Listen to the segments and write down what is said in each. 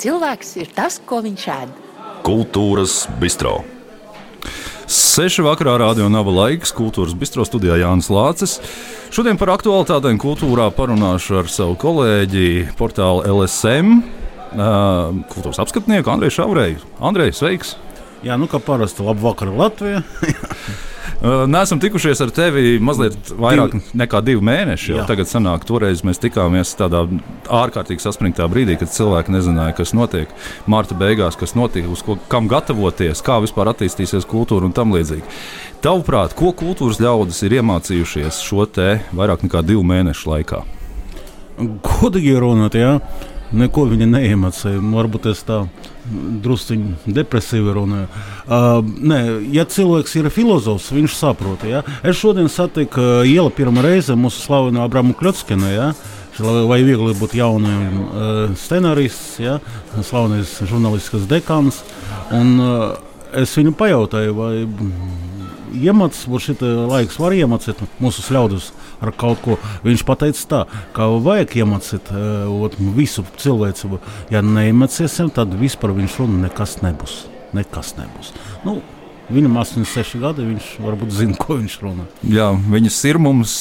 cilvēks ir tas, ko viņš ēd. Kultūras bistro. Seši vakarā rādio nava laiks, kultūras bistro studijā Jānis Lācis. Šodien par aktualitātēm kultūrā parunāšu ar savu kolēģi portāla LSM, kultūras apskatnieku Andreju Šaurēju. Andrej, sveiks! Jā, nu kā parasti, labu vakaru Latvijā. Nesam tikušies ar tevi mazliet vairāk divi. nekā divi mēneši. Tagad, sanāk, toreiz mēs tikāmies tādā ārkārtīgi saspringtā brīdī, kad cilvēki nezināja, kas notiek marta beigās, kas notiek, uz ko, kam gatavoties, kā vispār attīstīsies kultūra un tam līdzīgi. Tavuprāt, ko kultūras ļaudis ir iemācījušies šo te vairāk nekā divu mēnešu laikā? Godīgi runāt, jā. Neko viņa neiemācīja. Varbūt es tā druskuļi depresīvi runāju. Uh, nē, ja cilvēks ir filozofs, viņš saprot. Ja? Es šodien satiku uh, iela pirmo reizi mūsu slavenu Abramu Kļotskinu. Ja? Vai viegli būt jaunam uh, scenāristam, ja? slavenais žurnālistikas dekāns. Un, uh, es viņu pajautāju, vai iemācīt, vai šī laiks var iemācīt mūsu ļaudis ar kaut ko. Viņš teica, tā, ka vajag iemācīt uh, visu cilvēku. Ja neiemācīsim, tad vispār viņš runa nekas nebūs. Nekas nebūs. Nu, Viņam ir 86 gadi, viņš varbūt zina, ko viņš runā. Jā, viņas ir mums,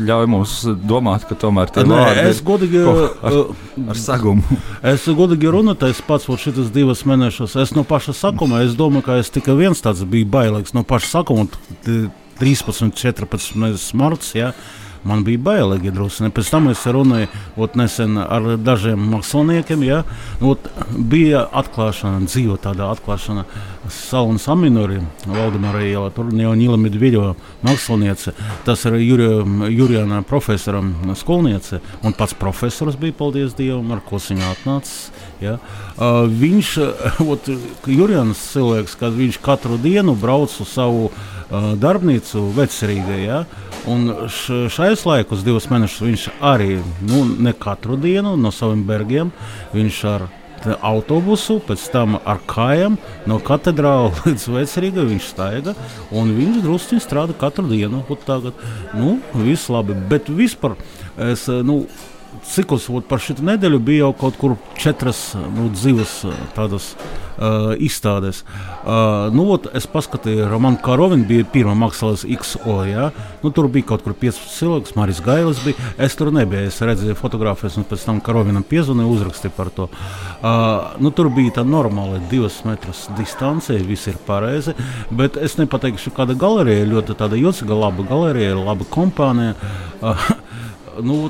ļauj mums domāt, ka tomēr tā ir. Es godīgi ar, ar sagumu. Es godīgi runāju, es pats šīs divas mēnešus. Es no paša sākuma, es domāju, ka es tikai viens tāds biju bailīgs no paša sākuma. 13, 14 marts. Ja, man bija bailīgi drusku. Pēc tam es runāju nesen ar dažiem māksliniekiem. Ja, ot, bija atklāšana, dzīvo tāda atklāšana. Saunas Aminori, Valdemāra iela, tur jau Nīla Medveģova māksliniece. Tas ir Jurijana profesoram skolniece. Un pats profesors bija, paldies Dievam, ar ko viņa atnācis. Ja. Uh, viņš, ot, Jurijans cilvēks, kad viņš katru dienu brauc uz savu uh, darbnīcu Vecrīgā. Ja? Un šais laikos, divus mēnešus, viņš arī nu, ne katru dienu no saviem bergiem ar autobusu, pēc tam ar kājām no katedrāla līdz Vecrīgai viņš staiga. Viņš drusku strādā katru dienu. Tagad, nu, viss labi. Bet vispār es. Nu, ciklus par šo nedēļu bija jau kaut kur četras nu, dzīves tādas uh, izstādes. Uh, nu, ot, es paskatījos, Romanā Karovina bija pirmā mākslas XO. Ja? Nu, tur bija kaut kur 15 cilvēks, Maris Gailis bija. Es tur nebiju, es redzēju fotogrāfijas, un pēc tam Karovinam piezvanīja, uzrakstīja par to. Uh, nu, tur bija tā normāla divas metrus distance, viss ir pareizi. Bet es nepateikšu, kāda galerija ļoti tāda jocīga, laba galerija, laba kompānija. Uh, nu,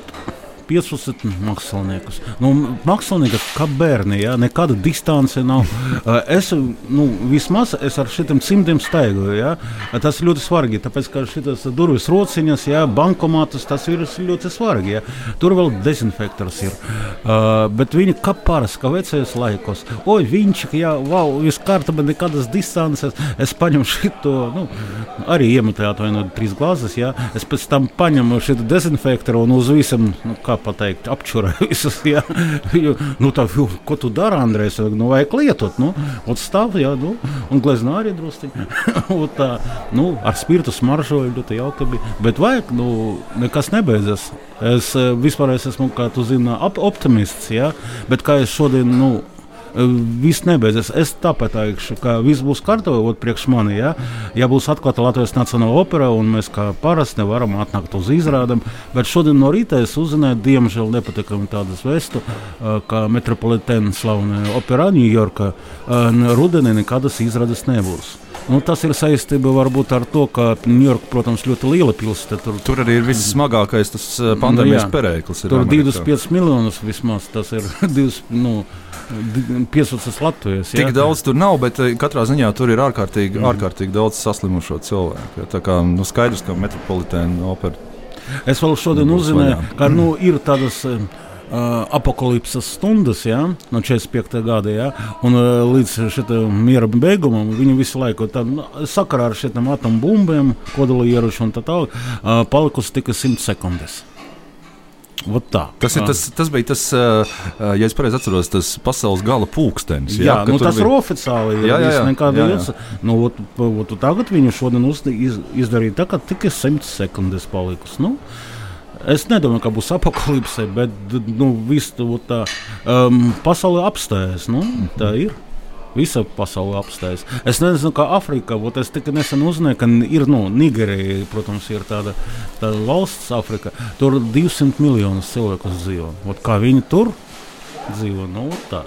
15 māksliniekus. Nu, mākslinieki kā bērni, ja, nekāda distance nav. Es, nu, vismaz es ar šiem simtiem staigoju. Ja. Tas ļoti svarīgi, tāpēc ka šīs durvis rociņas, ja, bankomātas, tas ir ļoti svarīgi. Ja. Tur vēl dezinfektors ir. Uh, bet viņi kā parasti, kā vecajos laikos, oi, viņš, ja, wow, viss kārtībā, nekādas distances. Es paņemu šo, nu, arī iemetu atvainojiet trīs glāzes, ja. Es pēc tam paņemu šo dezinfektoru un uz visam, nu, kā pateikt, apčurē visus. Ja? Jo, nu, tā, ko tu dari, Andrejs? Nu, vajag lietot, nu, stāv, jā, nu, un gleznā arī drusciņi. tā, nu, ar spirtu smaržoju ļoti jauki bija. Bet vajag, nu, nekas nebeidzas. Es eh, vispār es esmu, kā tu zini, optimists, ja? bet kā es šodien, nu, viss nebeidzas. Es tāpēc teikšu, ka viss būs kārtībā priekš mani. Ja? ja būs atklāta Latvijas Nacionāla opera, un mēs kā parasti nevaram atnākt uz izrādēm, bet šodien no rīta es uzzināju, diemžēl nepatīkami tādas vēstu, ka Metropolitēna slavenā opera Ņujorka rudenī nekādas izrādes nebūs. Nu, tas ir saistība varbūt ar to, ka Ņujorka, protams, ļoti liela pilsēta. Tur, tur arī ir vissmagākais pandēmijas nu, perēklis. Tur ir 25 miljonus vismaz. Tas ir 20, nu, 15 Latvijas. Tik jā. daudz tur nav, bet eh, katrā ziņā tur ir ārkārtīgi, mm. ārkārtīgi daudz saslimušo cilvēku. Tā kā nu, skaidrs, ka metropolitēna opera. Es vēl šodien uzzināju, ka nu, ir tādas. Uh, apakalipses stundas, ja, no 45. gada, ja, un uh, līdz miera beigumam viņi visu laiku tā, nu, sakarā ar šiem atombumbiem, kodolieročiem un tā tālāk, uh, palikusi tikai 100 sekundes. Tas, ir, tas, tas bija tas, ja es pareizi atceros, tas pasaules gala pulkstenis. Jā, jā nu, tas bija... ir oficiāli. Jā, jā, jā, jā, jā. Nu, ot, ot, tagad viņi šodien uz, iz, izdarīja tā, ka tikai 100 sekundes palikus. Nu, Es nedomāju, ka būs apakalipse, bet nu, viss tā um, pasaule apstājas. Nu, tā ir. Visa pasaule apstājas. Es nezinu, kā Afrikā. Es tikai nesen uzzināju, ka ir nu, Nigērija, protams, ir tāda, tāda valsts, Afrika. Tur 200 miljonus cilvēku dzīvo. Ot, kā viņi tur dzīvo? Nu, tā.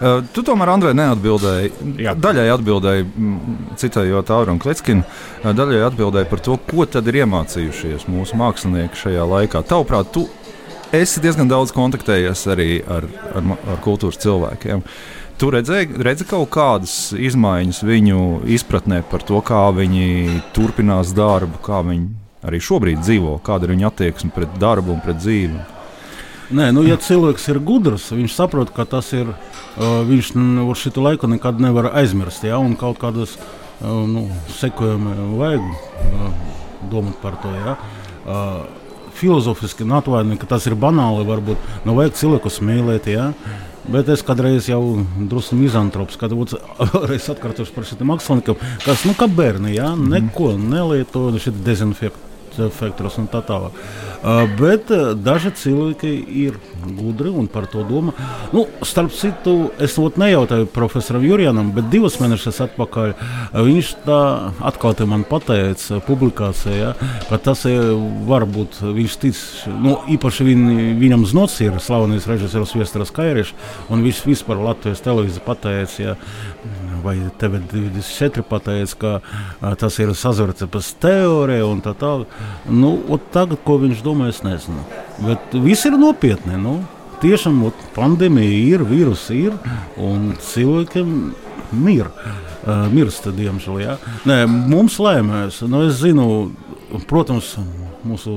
Uh, tu tomēr, Andrej, neatbildēji. Jā. Daļai atbildēji, citējot Auronu Kletskinu, uh, daļai atbildēji par to, ko tad ir iemācījušies mūsu mākslinieki šajā laikā. Tavuprāt, tu esi diezgan daudz kontaktējies arī ar, ar, ar kultūras cilvēkiem. Tu redzēji, redzi kaut kādas izmaiņas viņu izpratnē par to, kā viņi turpinās darbu, kā viņi arī šobrīd dzīvo, kāda ir viņu attieksme pret darbu un pret dzīvi. Nē, nu, ja cilvēks ir gudrs, viņš saprot, ka tas ir. Uh, viņš uz šo laiku nekad nevar aizmirst. Ja, un kaut kādas uh, nu, sekojumi vajag uh, domāt par to. Ja. Uh, filozofiski atvainojiet, ka tas ir banāli. Varbūt nu, vajag cilvēku smēlēt. Ja. Bet es kādreiz jau drusku mizantrops, kad es atkārtošu par šiem māksliniekiem, kas nu, kā bērni, ja, neko nelieto, šī dezinfekcija efektus un tā tālāk. Bet daži cilvēki ir gudri un par to domā. Nu, starp citu, es nejautāju profesoram Jurijam, bet divas mēnešus atpakaļ viņš tā atklāti man pateica publikācijā, ka tas var būt viņš tic, nu, īpaši viņ, viņam znots ir slavenais režisors Viestras Kairišs, un viņš vispār Latvijas televīzija pateica, ja, vai TV24 pateica, ka a, tas ir sazvērts teorija un tā tālāk. Nu, tagad, ko viņš domā, es nezinu. Bet viss ir nopietni. Nu. Tiešām ot, pandēmija ir, vīruss ir un cilvēkiem mir. Uh, mirst, diemžēl. Ja? Nē, mums lēmēs. Nu, es zinu, protams, mūsu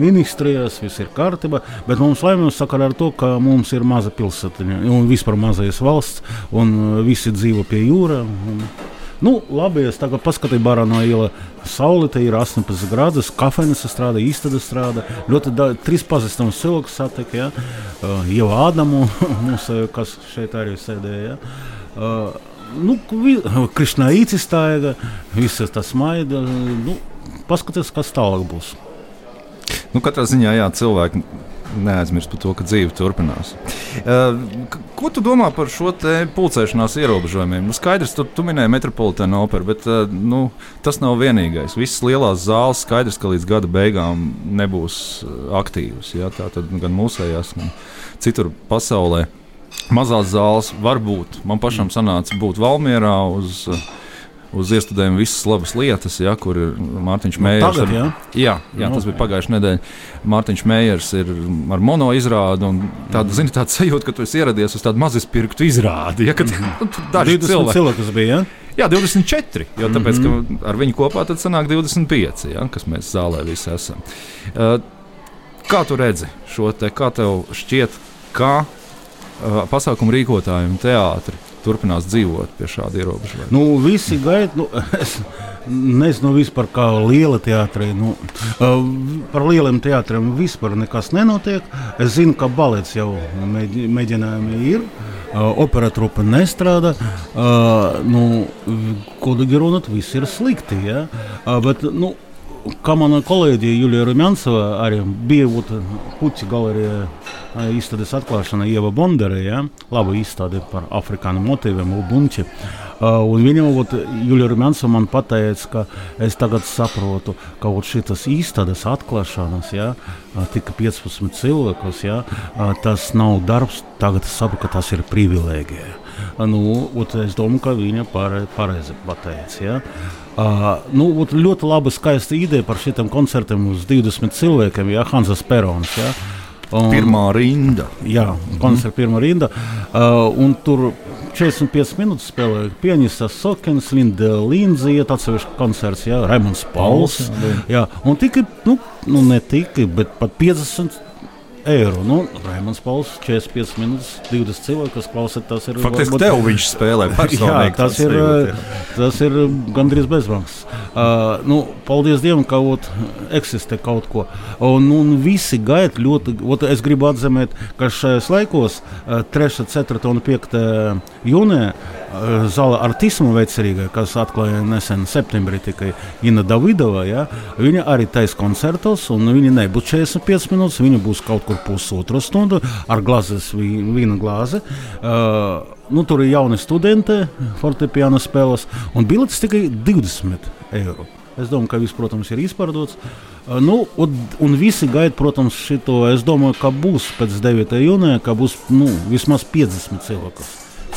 ministrijās, viss ir kārtībā, bet mums laimīgs sakarā ar to, ka mums ir maza pilsētiņa un vispār mazais valsts, un visi dzīvo pie jūras. Nu, labi, es tagad paskatīju, barā no ielas saule, te ir 18 grādus, kafejnīca strādā, īstenībā strādā. Ļoti trīs pazīstamus cilvēkus satiku, ja? uh, jau Ādamu, mums, kas šeit arī sēdēja. Ja? Uh, nu, Krišnā īcistāja, visas tas maida. Nu, paskaties, kas tālāk būs. Nu, katrā ziņā jā, cilvēki neaizmirst par to, ka dzīve turpinās. Uh, ko tu domā par šo pulcēšanās ierobežojumiem? Nu, skaidrs, tu, tu minēji metropolitānu operu, bet uh, nu, tas nav vienīgais. Visas lielās zāles skaidrs, ka līdz gada beigām nebūs aktīvas. Ja? Tā tad gan mūsējās, gan citur pasaulē. Mazās zāles var būt. Man pašam sanāca būt Valmjerā uz uh, uz iestudējumu visas labas lietas, ja, kur ir Mārtiņš nu, Mējers. Tagad, ar, jā, jā, tas bija pagājušajā nedēļā. Mārtiņš Mējers ir ar mono izrādi. Tāda, mm. zini, tāda sajūta, ka tu esi ieradies uz tādu mazispirktu izrādi. Ja, kad, mm. Daži cilvēki. cilvēki bija. Ja? Jā, 24. Jo tāpēc, mm -hmm. ar viņu kopā tad sanāk 25, ja, kas mēs zālē visi esam. Uh, kā tu redzi šo te, kā tev šķiet, kā uh, pasākumu rīkotājiem teātri turpinās dzīvot pie šāda ierobežojuma? Nu, visi gaida. Nu, es nezinu vispār, kā liela teātrī. Nu, par lieliem teātriem vispār nekas nenotiek. Es zinu, ka balets jau mēģinājumi ir. Opera trupa nestrādā. Nu, Kodīgi runāt, viss ir slikti. Ja? Bet, nu, kā mana kolēģe Julija Rumjansova arī bija Puķa galerijā izstādes atklāšana Ieva Bondere, ja? laba izstāde par afrikāņu motīviem, Ubunči. Uh, un viņa Julija Rumjansova man pateica, ka es tagad saprotu, ka šīs izstādes atklāšanas, ja, tika 15 cilvēkus, ja, tas nav darbs, tagad es saprotu, ka tas ir privilēģija. Nu, es domāju, ka viņa pareizi pateica. Ja. Uh, nu, ļoti laba, skaista ideja par šiem koncertiem uz 20 cilvēkiem, ja Hansas Perons. Ja. Un, pirmā rinda. Jā, koncerta mm. pirmā rinda. Uh, tur 45 minūtes spēlēja pianistas Sokens, Linda iet atsevišķi koncerts, jā, Raimons Pauls. Jā, jā, un tikai, nu, nu ne tikai, bet pat 50 eiro. Nu, Raimons Pauls, 45 minūtes, 20 cilvēki, kas klausās. Tas ir faktiski tev viņš spēlē personīgi. jā, tas, ir, jā. tas ir gandrīz bezmaksas. Uh, nu, paldies Dievam, ka ot, eksistē kaut ko. Un, un visi gaida ļoti. Ot, es gribu atzīmēt, ka šajos laikos, uh, 3, 4 un 5 jūnijā, Zala artismu veicerīgai, kas atklāja nesen septembrī tikai Ina Davidova, ja, viņa arī taisa koncertos, un viņa nebūs 45 minūtes, viņa būs kaut kur pusotra stunda ar glāzes, vīna glāzi. Uh, nu, tur ir jauni studenti, fortepiano spēles, un biletes tikai 20 eiro. Es domāju, ka viss, protams, ir izpārdots. Nu, un, un visi gaida, protams, šo. Es domāju, ka būs pēc 9. jūnija, ka būs nu, vismaz 50 cilvēku.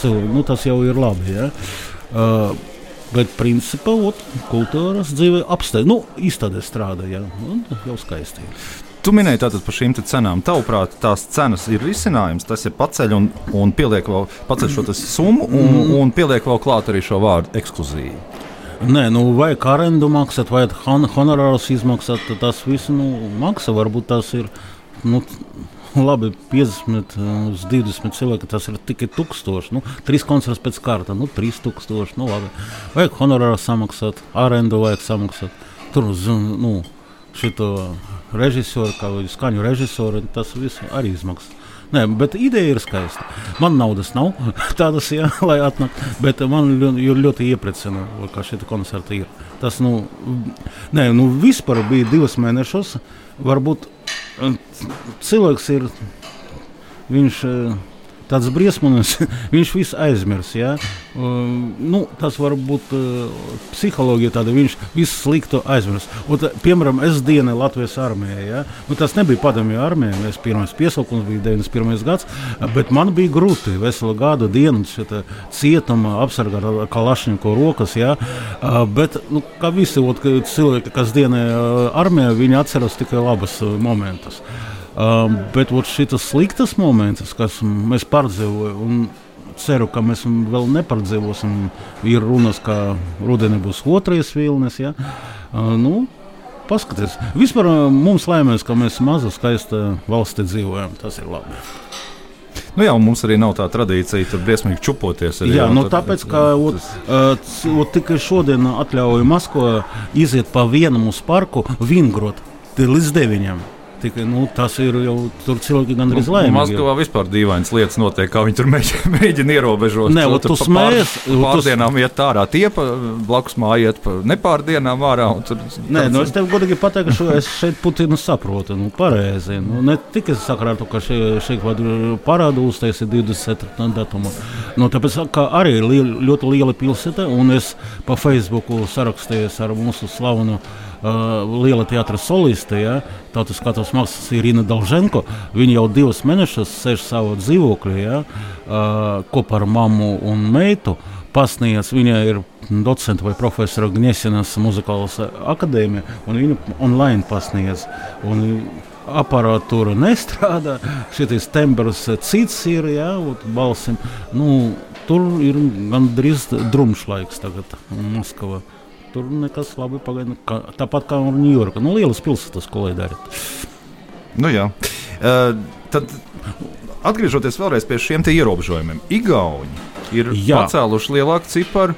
Cilvēku. Nu, tas jau ir labi. Ja? Uh, bet, principā, ot, kultūras dzīve apsteigta. Nu, izstādē strādāja. Ja? Jau skaisti. Tu minēji tātad par šīm cenām. Tavuprāt, tās cenas ir risinājums. Tas ir paceļ un, un pieliek vēl paceļ šo summu un, mm. un pieliek vēl klāt arī šo vārdu ekskluzīvi. Nē, nu, vajag arendu maksāt, hon honorārus izmaksāt. Tas viss nu, maksā. Varbūt tas ir nu, labi 50 uz 20 cilvēku. Tas ir tikai 1000. Nu, trīs koncerts pēc kārta, nu, 3000. Nu, labi. vajag honorāru samaksāt, arendu vajag samaksāt. Tur nu, šito režisoru, kā skaņu režisoru, tas viss arī izmaksā. Nē, bet ideja ir skaista. Man naudas nav tādas, jā, lai atnāktu. Bet man ļoti iepriecina, ka šī koncerta ir. Tas nu, nē, nu, vispār bija divas mēnešus. Varbūt cilvēks ir. Viņš ir tāds briesmonis, viņš visu aizmirs. Ja? Uh, nu, tas var būt uh, psiholoģija, tāda viņš visu sliktu aizmirs. Un, tā, piemēram, es dienu Latvijas armijā. Ja? Nu, tas nebija padomju armijā, es pirmais piesaukums bija 91. gads, bet man bija grūti veselu gadu dienu cietuma apsargāt ar kalašņiku rokas. Ja? Uh, bet, nu, kā visi ot, cilvēki, kas dienā armijā, viņi atceras tikai labus momentus. Um, bet šis sliktas moments, kas mēs pārdzīvojam, un ceru, ka mēs vēl nepārdzīvosim, ir runas, ka rudenī būs otrais vilnis. Ja? Uh, nu, Paskatieties, vispār mums laimēs, ka mēs maza, skaista valstī dzīvojam. Tas ir labi. Nu jā, mums arī nav tā tradīcija tur briesmīgi čupoties. Arī, jā, jā, nu, tad, tāpēc, ka ot, tas... ot, tikai šodien atļauja Maskavā iziet pa vienam uz parku Vingrot līdz deviņiem. Tikai, nu, tas ir jau tur cilvēki gandrīz nu, laimīgi. Maskavā vispār dīvainas lietas notiek, kā viņi tur mēģina, mēģina ierobežot. Nē, tu, tu smējies. Pārdienām iet ārā, tie pa, blakus mājā iet pa nepārdienām ārā. Tur, Nē, nu, es tev godīgi pateiktu, ka es šeit Putinu saprotu, nu, pareizi. Nu, ne tikai sakarā ar to, ka šeit, šeit parādu uztaisīja 24. datumu. Nu, tāpēc, ka arī ir li ļoti liela pilsēta, un es pa Facebooku sarakstījos ar mūsu slavenu liela teātris soliste, ja, tautas skatos mākslas Irina Dalženko. Viņa jau divus mēnešus sēž savā dzīvoklī ja, kopā ar mammu un meitu. Pasniedz, viņa ir docents vai profesora Gņesinas muzikālas akadēmija, un viņa online pasniedz. Un aparatūra nestrādā, šis tembrs cits ir, jā, balsim. Nu, tur ir gandrīz drumšs laiks tagad Maskavā. Tur nekas labi pagaida. Tāpat kā Ņujorka. Nu, lielas pilsētas, ko lai dara. Nu, jā. uh, tad atgriežoties vēlreiz pie šiem ierobežojumiem, Igauni ir jā. pacēluši lielāku ciparu.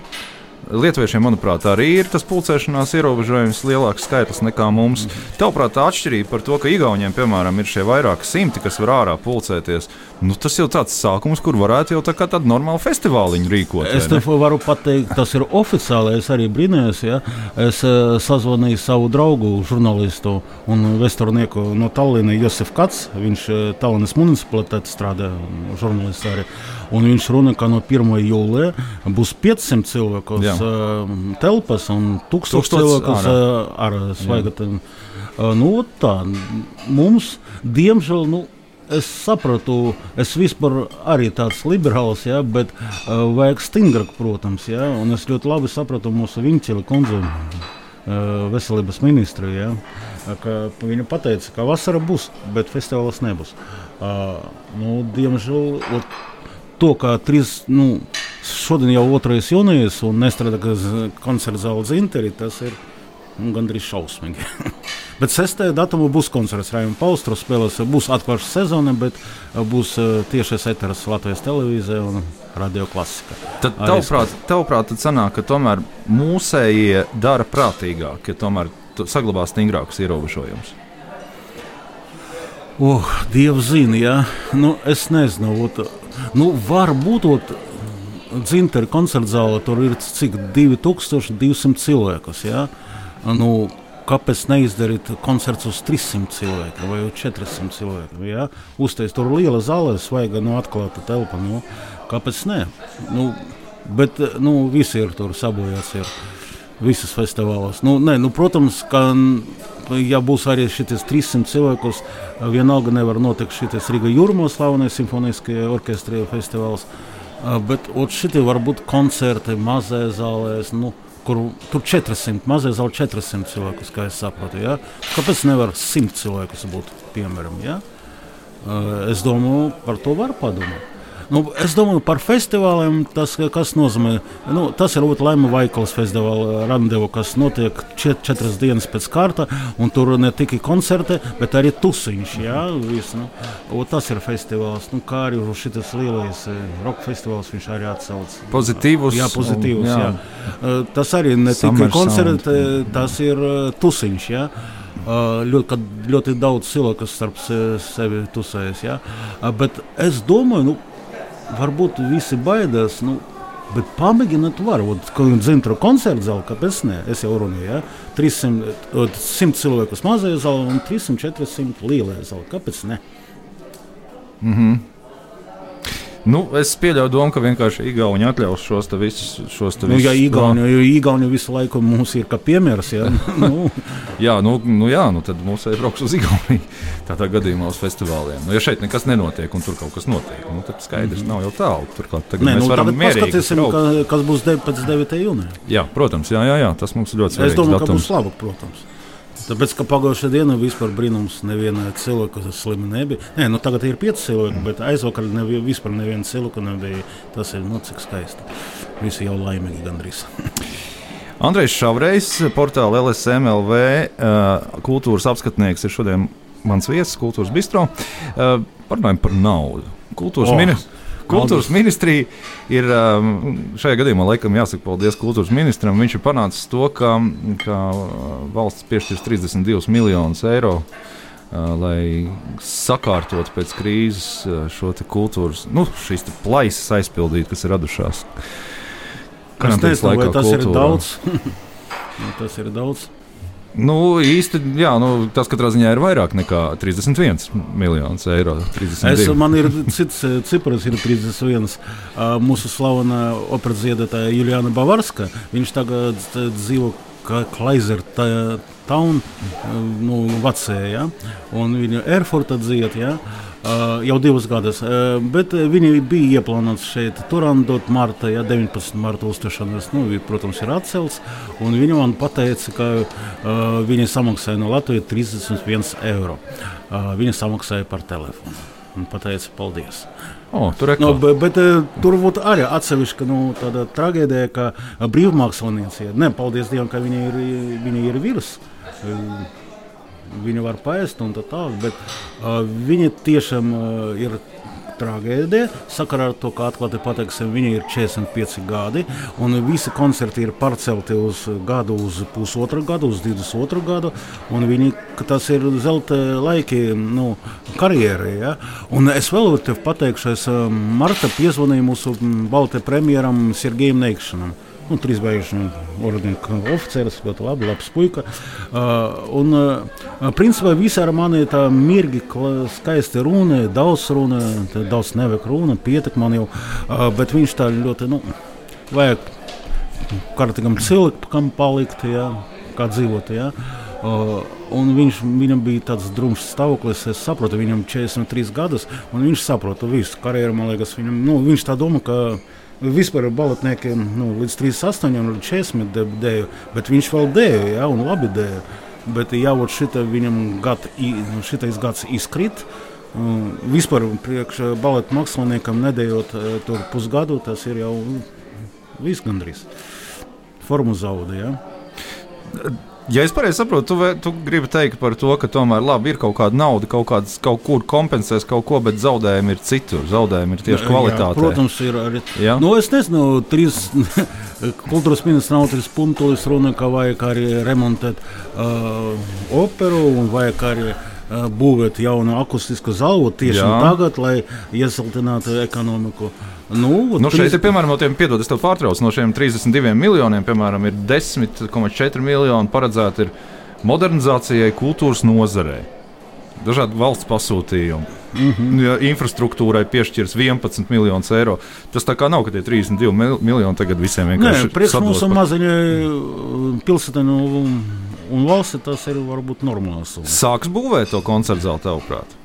Lietuviešiem, manuprāt, arī ir tas pulcēšanās ierobežojums lielāks skaitlis nekā mums. Tavuprāt, tā atšķirība par to, ka Igauniem, piemēram, ir šie vairāki simti, kas var ārā pulcēties, nu, tas jau tāds sākums, kur varētu jau tā kā tādu normālu festivāliņu rīkot. Es tev varu pateikt, tas ir oficiāli. Es arī brīnījos, ja es uh, sazvanīju savu draugu, žurnālistu un vēsturnieku no Tallinas, Josef Kats. Viņš uh, Tallinas municipalitāte strādā žurnālists arī. Un viņš runā, ka no 1. jūlijā būs 500 cilvēku uh, telpas un 1000 cilvēku ar svaigām. Uh, nu, tā mums, diemžēl, nu, es sapratu, es vispār arī tāds liberāls, ja, bet uh, vajag stingrāk, protams. Ja, un es ļoti labi sapratu mūsu Viņķila kundzi, uh, veselības ministru. Ja, viņa teica, ka vasara būs, bet festivāls nebūs. Uh, nu, diemžēl to, ka trīs, nu, šodien jau 2. jūnijas un nestrādā koncerta zāle Zinteri, tas ir nu, gandrīz šausmīgi. bet 6. datumā būs koncerts Raimons Paustros spēlēs, būs atklāšanas sezona, bet būs tiešais eters Latvijas televīzijā un radio klasika. Tad tavuprāt, tavuprāt tad sanāk, ka tomēr mūsējie dara prātīgāk, ja tomēr saglabā stingrākus ierobežojumus. Oh, Dievs zina, ja? nu, es nezinu. Ot, nu, varbūt ot, dzintara koncerta zāle tur ir cik 2200 cilvēkus. Ja? Nu, kāpēc neizdarīt koncerts uz 300 cilvēkiem vai 400 cilvēkiem? Ja? Uztais tur liela zāle, svaiga no atklāta telpa. Nu, kāpēc ne? Nu, bet nu, visi ir tur sabojāts. Ir. Visas festivālos. Nu, ne, nu, protams, ka ja būs arī šis 300 cilvēkus, vienalga nevar notikt šis Riga Jūrmā slavenais simfoniskajā orķestrī festivāls. Bet šitie var būt koncerti mazajā zālēs. Nu, kur tur 400, mazais zāle 400 cilvēkus, kā es saprotu. Ja? Kāpēc nevar 100 cilvēkus būt, piemēram? Ja? Es domāju, par to var padomāt. Nu, es domāju par festivāliem. Tas, kas nozīmē, nu, tas ir Laima Vaikalas festivāla randevu, kas notiek čet, četras dienas pēc kārta. Tur ne tikai koncerti, bet arī tusiņš. Jā, vis, nu, tas ir festivāls. Nu, kā arī šis lielais eh, roka festivāls, viņš arī atsauc. Pozitīvs. Jā, pozitīvs. Un, jā. Jā. Tas arī ne tikai koncerti, tas ir tusiņš. Jā. Ļoti, ļoti daudz cilvēku starp sevi tusējas. Ja? Bet es domāju, nu, varbūt visi baidās. Nu, Bet pamēģināt, varbūt dzimta koncerta zāle, kāpēc ne? Es jau runāju, ja? 300, 100 cilvēku mazajā zālē un 300, 400 lielajā zālē. Kāpēc ne? Mm -hmm. Nu, es pieļauju domu, ka vienkārši Igauni atļaus šos visus. Šos nu, visus jā, Igauni, jo Igauni visu laiku mums ir kā piemērs. Jā, nu. jā, nu, nu, jā nu, tad mums ir brauks uz Igauniju. Tādā gadījumā uz festivāliem. Nu, ja šeit nekas nenotiek un tur kaut kas notiek, nu, tad skaidrs, mm -hmm. nav jau tālu. Turklāt tagad Nē, mēs nu, varam mierīgi paskatīsim, ka, kas būs pēc 9. jūnija. Jā, protams, jā, jā, jā, tas mums ļoti svarīgi. Es domāju, datums. ka būs labāk, protams. Tāpēc, ka pagājušā dienā vispār brīnums neviena cilvēka slima nebija. Nē, nu tagad ir pieci cilvēki, bet aizvakar nebija vispār neviena cilvēka nebija. Tas ir, nu, cik skaisti. Visi jau laimīgi gandrīz. Andrejs Šavrejs, portāla LSMLV, kultūras apskatnieks, ir šodien mans viesis kultūras bistro. Parunājam par naudu. Kultūras oh. ministrs. Kultūras ministrija ir um, šajā gadījumā laikam jāsaka paldies kultūras ministram. Viņš ir panācis to, ka, ka valsts piešķirs 32 miljonus eiro. Uh, lai sakārtotu pēc krīzes uh, šo kultūras, nu, šīs plaisas aizpildītu, kas ir radušās. Kas teica, vai tas kultūrā. ir daudz? Nu, tas ir daudz. Nu, īsti, jā, nu, tas katrā ziņā ir vairāk nekā 31 miljonus eiro. 32. Es, man ir cits eh, cipars, ir 31. Uh, mūsu slavenā operas dziedātāja Juliana Bavarska. Viņš tagad eh, dzīvo Klaizer Town, nu, vecajā, ja? un viņa Erfurta dzied. Ja? Jau divus gadus. Bet viņi bija ieplānoti šeit, Turandot, marta, ja 19. marta uzturēšanās, nu, protams, ir atcelts. Viņi man teica, ka uh, viņi samaksāja no Latvijas 31 eiro. Uh, viņi samaksāja par telefonu. Un pateica, paldies. Oh, tur no, bet, bet tur būtu arī atsevišķa nu, traģēdija, ka brīvmākslinieci, ne, paldies Dievam, ka viņi ir, viņi ir vīrusi Viņu var paēst un tā tālāk, bet uh, viņa tiešām uh, ir tragēdija. Sakarā ar to, ka atklāti pateiksim, viņi ir 45 gadi, un visi koncerti ir pārcelti uz gadu, uz pusotru gadu, uz 22 gadu. Viņi, tas ir zelta laiki nu, karjerai. Ja? Un es vēl te pateikšu, es marta piezvanīju mūsu balta premjeram Sergejam Neikšanam nu, trīs beiguši ordeņa oficiāls, ļoti labi, labs puika. Uh, un, uh, principā, visi ar mani tā mirgi, skaisti runa, daudz runa, daudz nevajag runa, pietek man jau, uh, bet viņš tā ļoti, nu, vajag kārtīgam cilvēkam palikt, jā, kā dzīvot, jā. Uh, un viņš, viņam bija tāds drūms stāvoklis. Es saprotu, viņam ir 43 gadus, un viņš saprot visu karjeru. Liekas, viņam, nu, viņš tā domā, ka Vispār baletniekiem nu, līdz 38 līdz 40 dēļ, bet viņš vēl dēļ, ja, un labi dēļ. Bet jau šita viņam gad, nu, šitais gads izkrīt. Vispār priekš baleta māksliniekam nedējot e, tur pusgadu, tas ir jau viss gandrīz. Formu zaudēja. Ja? Es pareizi saprotu, tu, tu gribi teikt par to, ka tomēr labi, ir kaut kāda nauda, kaut, kāds, kaut kur kompensēs kaut ko, bet zaudējumi ir citur. Zaudējumi ir tieši kvalitātē. Jā, protams, ir arī. Ja? Nu, es nezinu, trīs kultūras ministrs nav trīs punktus runa, ka vajag arī remontēt uh, operu un vajag arī uh, būvēt jaunu akustisku zāli tieši Jā. tagad, lai iesiltinātu ekonomiku. Nu, Nu, šeit trīs- ir piemēram no tiem, piedod, es tev pārtraucu, no šiem 32 miljoniem, piemēram, ir 10,4 miljoni paredzēti ir modernizācijai, kultūras nozarei. Dažādi valsts pasūtījumi. Mm -hmm. ja, infrastruktūrai piešķirs 11 miljonus eiro. Tas tā kā nav, ka tie 32 mil miljoni tagad visiem vienkārši priekš sadalās mūsu pa- maziņai pilsētai un, un valsti tas ir varbūt normāls. Sāks būvēt to koncertu zāli, tavuprāt.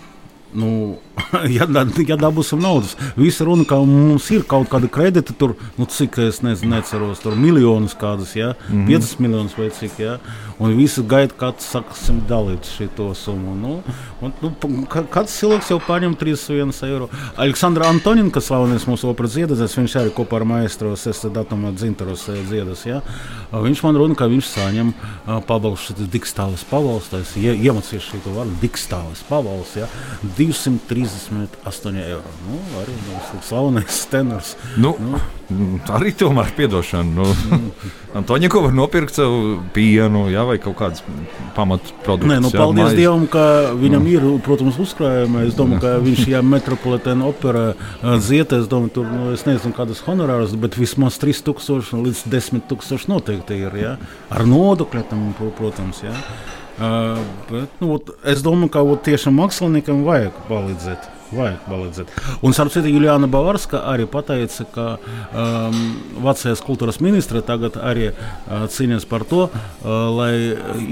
Nu, ja, ja dabūsim naudas, visa runa, ka mums ir kaut kāda kredita, tur, nu, cik es nezinu, neceros, tur miljonus kādus, ja, mm -hmm. 5 miljonus vai cik, ja, un visi gaida, kad sāksim dalīt šo summu. Nu, un, nu, kāds cilvēks jau paņem 31 eiro. Aleksandra Antonina, kas slavenais mūsu operas dziedātājs, viņš arī kopā ar maestro Sesta datuma dzintaros eh, dziedas, ja, viņš man runa, ka viņš saņem ā, pabalstu, pabalsts, es ie- iemācījos šo vārdu, digstālis pabalsts, ja, 238 eiro. Nu, arī mums slavenais tenors. Nu, nu. Arī tomēr piedošana. Nu, Antoņa, ko var nopirkt sev pienu jā, vai kaut kādas pamatproduktus. Nē, nu, jā, paldies maizi. Dievam, ka viņam ir, protams, uzkrājumi. Es domāju, ka viņš ir metropolitāna opera zietē. Es domāju, tur, nu, es nezinu, kādas honorāras, bet vismaz 3000 līdz 10 000 noteikti ir. Ja? Ar nodokļiem, protams. Ja? Uh, bet, nu, vot es domāju, ka vot, tiešām māksliniekam vajag palīdzēt. Vajag palīdzēt. Un, starp citu, Juliana Bavarska arī pateica, ka um, Vācijas kultūras ministra tagad arī uh, cīnās par to, uh, lai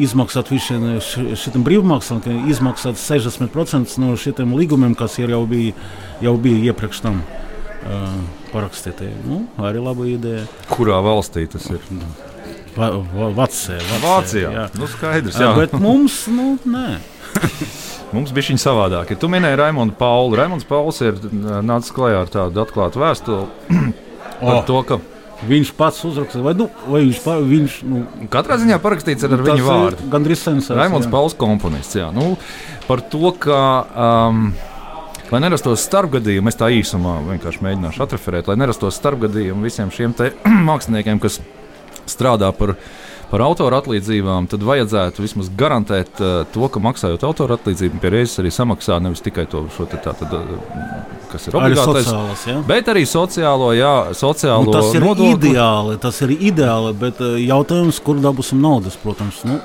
izmaksātu visiem šiem brīvmāksliniekiem, izmaksāt 60% no šiem līgumiem, kas jau bija, jau bija iepriekš tam uh, parakstīti. Nu, arī laba ideja. Kurā valstī tas ir? Va, va, Vācijā. Vācijā. jā. Nu, skaidrs, jā. bet mums, nu, nē. Mums bija viņa savādāk. Ja tu minēji Raimonu Pauli. Raimons Pauls ir nācis klajā ar tādu atklātu vēstuli par Oh. to, ka Viņš pats uzrakstīja, vai, nu, vai viņš, pa, viņš nu, katrā ziņā parakstīts ar, tas viņu vārdu. Gandrīz sensors. Raimons. Pauls, komponists. Jā. Nu, par to, ka. Um, Lai nerastos starpgadījumi, es tā īsumā vienkārši mēģināšu atreferēt, lai nerastos starpgadījumi visiem šiem māksliniekiem, kas strādā par, par autora atlīdzībām, tad vajadzētu vismaz garantēt uh, to, ka maksājot autora atlīdzību, pie reizes arī samaksā nevis tikai to, te tā, tad, uh, kas ir Arī obligātais, sociālās, jā. bet arī sociālo, jā, sociālo Nu, tas ir nodokli. ideāli, tas ir ideāli, bet eh, jautājums, kur dabūsim naudas, protams. Nu,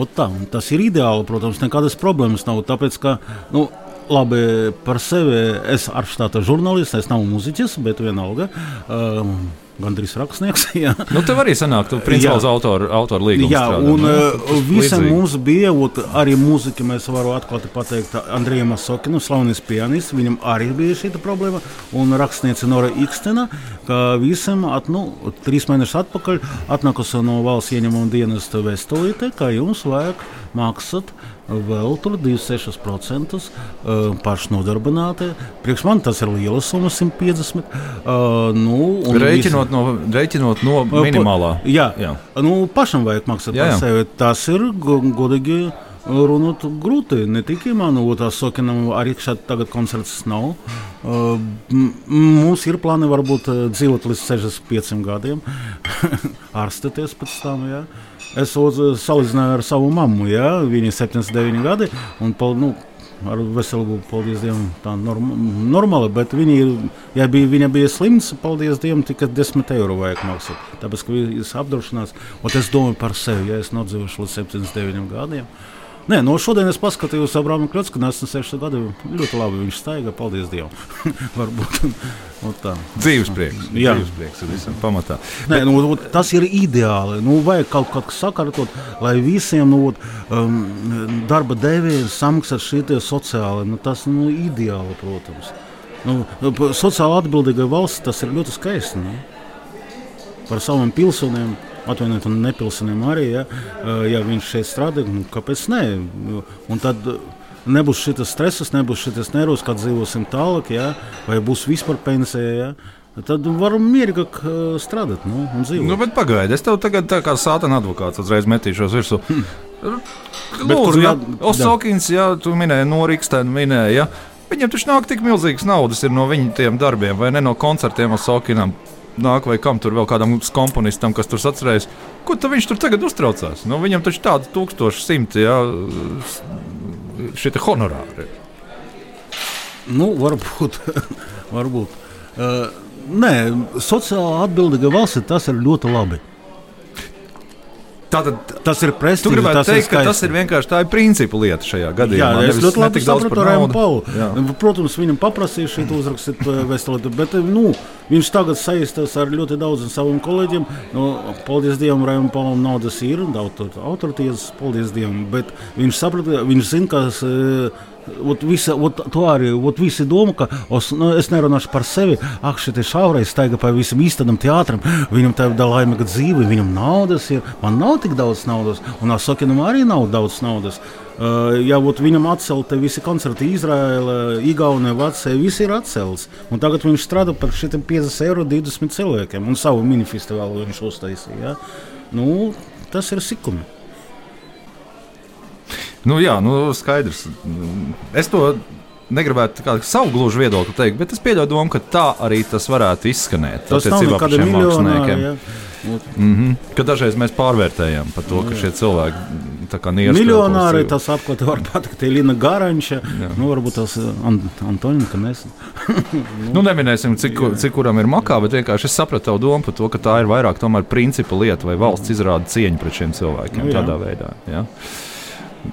ot tā, tas ir ideāli, protams, nekādas problēmas nav. Tāpēc, ka, nu, labi, par sevi es ar štāta žurnālists, es nav muziķis, bet vienalga. Um, Gandrīz rakstnieks. Jā. Nu, tev arī sanāk, tu principā uz autora, autora līgumu Jā, strādā, un nu, tas visam mums bija ot, arī mūzika. Mēs varam atklāti pateikt, Andrejam Masokinu, slavenais pianists. Viņam arī bija šī problēma. Un rakstniece Nora Ikstena, ka visam at, nu, trīs mēnešus atpakaļ atnākusi no valsts ieņemuma dienesta vēstulīte, ka jums vajag maksāt. Vēl tur 26% uh, pašnodarbināti. Priekš man tas ir liela summa, 150. Uh, nu, Rēķinot no, rēķinot no minimālā. Jā, Jā. Nu, pašam vajag maksāt Jā, par jā. sevi. Tas ir go- godīgi runāt grūti. Ne tikai man, sokinam, arī šādi tagad koncerts nav. Uh, mums ir plāni varbūt uh, dzīvot līdz 65 gadiem, ārstēties pēc tam. Jā. Es uz- salīdzināju ar savu mammu, jā, viņa ir 79 gadi. Un, nu, ar veselību, paldies Dievam, tā norm, normāli. Bet viņa, ja bija, viņa bija slims, paldies Dievam, tikai 10 eiro vajag maksāt. Tāpēc, ka viņš ir apdrošināts. Un es domāju par sevi, ja es nodzīvošu līdz 79 gadiem. Nē, no šodienas paskatījos Abrāmu Kļūsku, ka 96 gadi ļoti labi viņš staigā, paldies Dievam. Varbūt nu, tā. Dzīves prieks. Jā. Dzīves prieks ir visam pamatā. Nē, nu, ot, tas ir ideāli. Nu, vajag kaut kā sakārtot, lai visiem nu, um, darba devējiem samaksātu šie sociāli. Nu, tas ir nu, ideāli, protams. Nu, sociāli atbildīgai valsts tas ir ļoti skaisti. Ne? Par saviem pilsoniem. Atvainojiet, un nepilsoniem arī. Ja, Uh, ja viņš šeit strādā, nu, kāpēc ne? Un tad uh, nebūs šis stress, nebūs šis nervus, kad dzīvosim tālāk, ja, vai būs vispār pensija. Ja. Tad varam mierīgāk uh, strādāt nu, un dzīvot. Nu, bet pagaidi, es tev tagad tā kā sātana advokāts uzreiz metīšos virsū. Bet Lūdzu, jā- Osakins, jā, tu minēji, no Rīgstēna minēja. Ja. Viņam taču nāk tik milzīgas naudas no viņa tiem darbiem, vai ne no koncertiem Osakinam. Nāk vai kam tur vēl kādam komponistam, kas tur atcerējas, ko tad viņš tur tagad uztraucās. Nu, viņam taču tāda 1100 jā, šie honorāri? Nu, varbūt. varbūt. Uh, nē, sociāli atbildīga valsts tas ir ļoti labi. Tātad, tas ir prestižs. Tu gribētu teikt, ka tas ir vienkārši tā ir principu lieta šajā gadījumā. Jā, es ļoti labi saprotu Rēmu Paulu. Protams, viņam paprasīja šī uzrakstīt vēstuli, bet nu, viņš tagad saistās ar ļoti daudziem saviem kolēģiem. Nu, paldies Dievam, Rēmu Paulam naudas ir, daudz autoritīvas, paldies Dievam, bet viņš saprata, viņš zina, kas Ot visa, ot, to arī ot visi domā, ka os, nu, es nerunāšu par sevi. Ak, šī ir šaurais, staiga pa visam īstenam teātrim. Viņam tā ir laimīga dzīve, viņam naudas ir. Man nav tik daudz naudas, un Asokinam arī nav daudz naudas. Uh, ja ot, viņam atcelta visi koncerti Izraēlā, Igaunijā, Vācijā, viss ir atcelts. Un tagad viņš strādā par 50 eiro 20 cilvēkiem, un savu minifestivālu viņš uztaisīja. Ja? Nu, tas ir sikumi. Nu, jā, nu, skaidrs. Es to negribētu kādu savu gluži viedokli teikt, bet es pieļauju domu, ka tā arī tas varētu izskanēt. Tas nav par šiem māksliniekiem. Mm -hmm. Ka dažreiz mēs pārvērtējam par to, ka šie cilvēki ir miljonāri. Tas apkārt var pateikt, Elīna Garanča, nu, varbūt tas uh, Ant Antonija Kanes. nu. nu, neminēsim, cik, cik kuram ir makā, bet vienkārši es sapratu tavu domu par to, ka tā ir vairāk tomēr principa lieta vai valsts izrāda cieņu pret šiem cilvēkiem nu, jā. tādā veidā. Ja?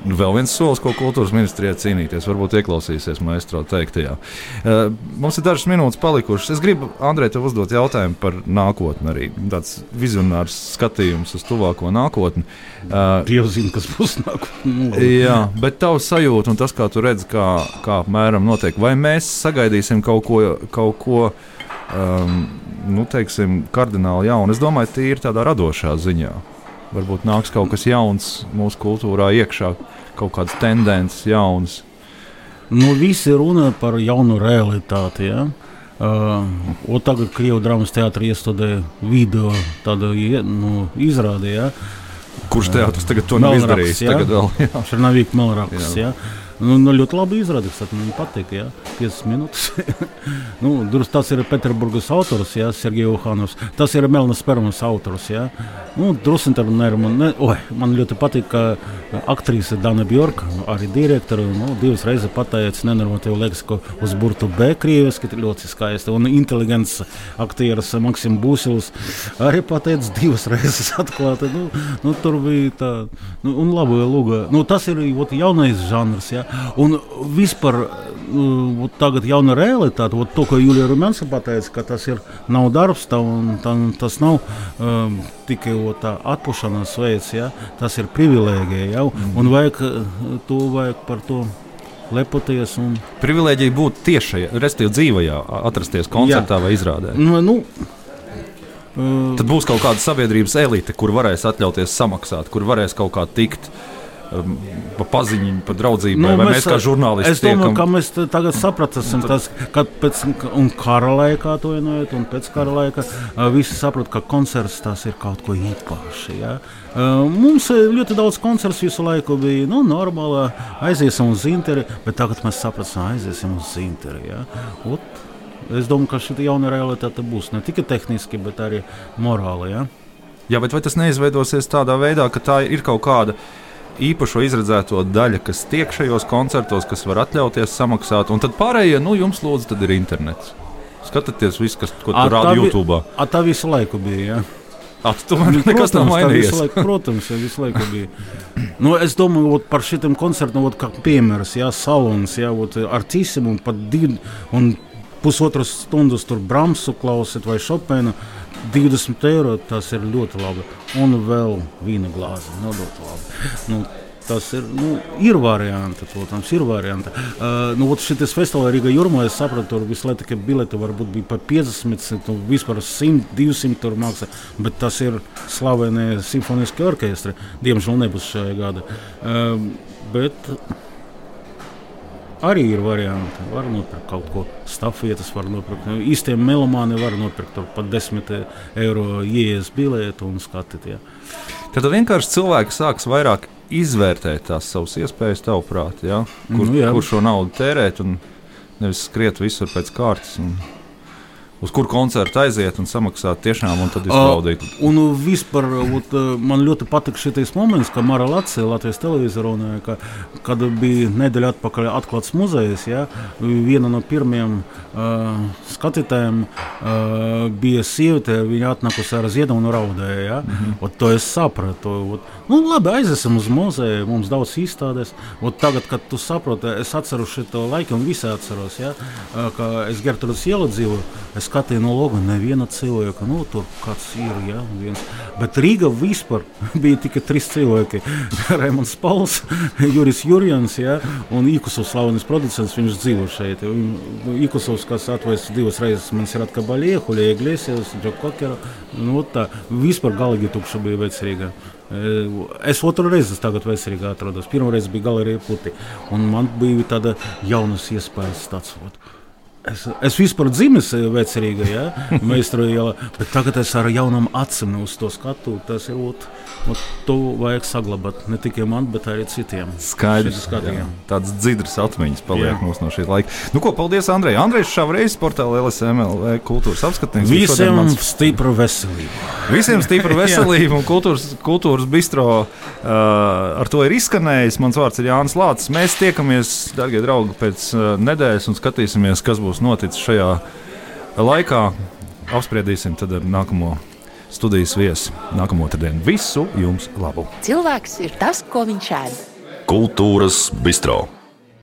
Vēl viens solis, ko kultūras ministrijā cīnīties. Varbūt ieklausīsies maestro teiktajā. Uh, mums ir dažas minūtes palikušas. Es gribu, Andrej, tev uzdot jautājumu par nākotni. Arī tāds vizionārs skatījums uz tuvāko nākotni. Uh, Dievs zina, kas būs nākotnē. jā, bet tavs sajūta un tas, kā tu redzi, kā, kā apmēram notiek, vai mēs sagaidīsim kaut ko. Kaut ko um, nu, teiksim, kardināli jaunu. Es domāju, ir tādā radošā ziņā varbūt nāks kaut kas jauns mūsu kultūrā iekšā, kaut kādas tendences jaunas. Nu, visi runā par jaunu realitāti. Ja? Uh, tagad Krievijas drāmas teātris iestudēja video tādu nu, izrādi. Ja? Kurš teātris tagad to nav izdarījis? Ja? Tagad vēl Šarnavīka Melraks. Ja? Nu, nu, ļoti labi izrādīts. Man patīk, ja 5 minūtes. nu, tas ir Pēterburgas autors, ja, Sergejs Uhanovs. Tas ir Melnas Permas autors. Ja. Nu, Drusku tā man, oi, man ļoti patīk, ka aktrise Dana Bjorka, arī direktore, nu, divas reizes pateica nenormatīvu leksiku uz burtu B. Krieviski ļoti skaisti. Un inteliģents aktieris Maksim Būsils arī pateica divas reizes atklāti. Nu, nu, tur bija tā, nu, un labi, lūga. Nu, tas ir ot, jaunais žanrs. Ja. Un vispār nu, tagad jauna realitāte. Ot, to, ko Julija Rumēns pateica, ka tas ir, nav darbs, tā, tā, tas nav um, tikai tā atpūšanās veids, ja? tas ir privilēģija. Ja? Un vajag, to vajag par to lepoties. Un... Privilēģija būt tiešajā, respektīvi dzīvajā, atrasties koncertā Jā. vai izrādē. Nu, nu, Tad būs kaut kāda sabiedrības elite, kur varēs atļauties samaksāt, kur varēs kaut kā tikt. Uh, pa paziņu, pa draudzību, nu, mēs, mēs kā žurnālisti. Es domāju, tiekam... ka mēs tagad sapratīsim, tas, ka pēc kara laikā to vienojot, un pēc kara laika visi saprot, ka koncerts tas ir kaut ko īpaši. Ja? Mums ļoti daudz koncertu visu laiku bija nu, normāli, aiziesim uz Zinteri, bet tagad mēs sapratīsim, aiziesim uz Zinteri. Ja? Ot, es domāju, ka šī jauna realitāte būs ne tikai tehniski, bet arī morāli. Ja? Jā, bet vai tas neizveidosies tādā veidā, ka tā ir kaut kāda īpašo izredzēto daļu, kas tiek šajos koncertos, kas var atļauties samaksāt, un tad pārējie, nu, jums lūdzu, ir internets. Skatieties, visu, kas, tur rāda YouTube. A, tā visu laiku bija. Ja? Tomēr nu, nekas nav mainījies. Laiku, protams, ja visu laiku bija. Nu, es domāju, ot, par šitiem koncertiem, kā piemērs, ja, salons, ja, ot, ar cīsim un pat divu un pusotras stundas tur Bramsu klausīt vai Šopēnu. 20 eiro tas ir ļoti labi. Un vēl vīna glāzi. Nodot labi. Nu, Tas ir, nu, ir varianti, protams, ir varianti. Uh, nu, šis festivāls Rīgā Jurmā, es sapratu, tur visu laiku bileti varbūt bija par 50, nu, vispār 100, 200 tur maksā, bet tas ir slavenie simfoniskie orķestri. Diemžēl nebūs šajā gada. Uh, bet, arī ir varianti. Var nopirkt kaut ko stafietes, var nopirkt. Nu, īstiem melomāni var nopirkt pat 10 eiro ielas biletu un skatīties. Ja. Tad vienkārši cilvēki sāks vairāk izvērtēt tās savas iespējas, tavuprāt, ja? kur, nu, jā. kur šo naudu tērēt un nevis skriet visur pēc kārtas. Un... uz kuru koncertu aiziet un samaksāt tiešām un tad izbaudīt. Uh, un vispār ot, man ļoti patika šis moments, ka Mara Latvijas Latvijas televīzija runāja, ka, kad bija nedēļa atpakaļ atklāts muzejs, ja, viena no pirmajiem uh, skatītājiem uh, bija sieviete, viņa atnākusi ar ziedu un raudēja. Ja. Mm -hmm. ot, to es sapratu. Ot, nu, labi, aiziesim uz muzeju, mums daudz izstādes. Ot, tagad, kad tu saproti, es atceros šo laiku un visi atceros, ja, ka es Gertrūdas ielu dzīvoju skatīju no loga, neviena cilvēka. Nu, tur kāds ir. Ja, viens. Bet Rīga vispār bija tikai trīs cilvēki. Raimons Pauls, Juris Jurjans ja, un Ikusovs, slavenis producents. Viņš dzīvo šeit. Ikusovs, kas atvērs divas reizes, man ir atkabaļie, Hulija Iglesias, Džo Kokera. Nu, tā vispār galīgi tukša bija vecrīga. Es otru reizi tagad veselīgi atrodos. Pirmā reize bija galerija puti. Un man bija tāda jaunas iespējas tāds. Ot. Es, es vispār dzimis vecerīga, ja, meistara ielā, bet tagad es ar jaunām acīm uz to skatu. Tas ir ot, ot, to vajag saglabāt ne tikai man, bet arī citiem. Skaidrs, tāds dzidrs atmiņas paliek jā. mums no šī laika. Nu, ko, paldies, Andrej. Andrejs Šavreiz, portāla LSML kultūras apskatījums. Visiem mans... stipru veselību. Visiem stipru veselību un kultūras, kultūras bistro uh, ar to ir izskanējis. Mans vārds ir Jānis Lācis. Mēs tiekamies, darbie draugi, pēc uh, nedēļas un skatīsimies, kas būs būs noticis šajā laikā. Apspriedīsim tad ar nākamo studijas viesu nākamo otrdienu. Visu jums labu! Cilvēks ir tas, ko viņš ēd. Kultūras bistro.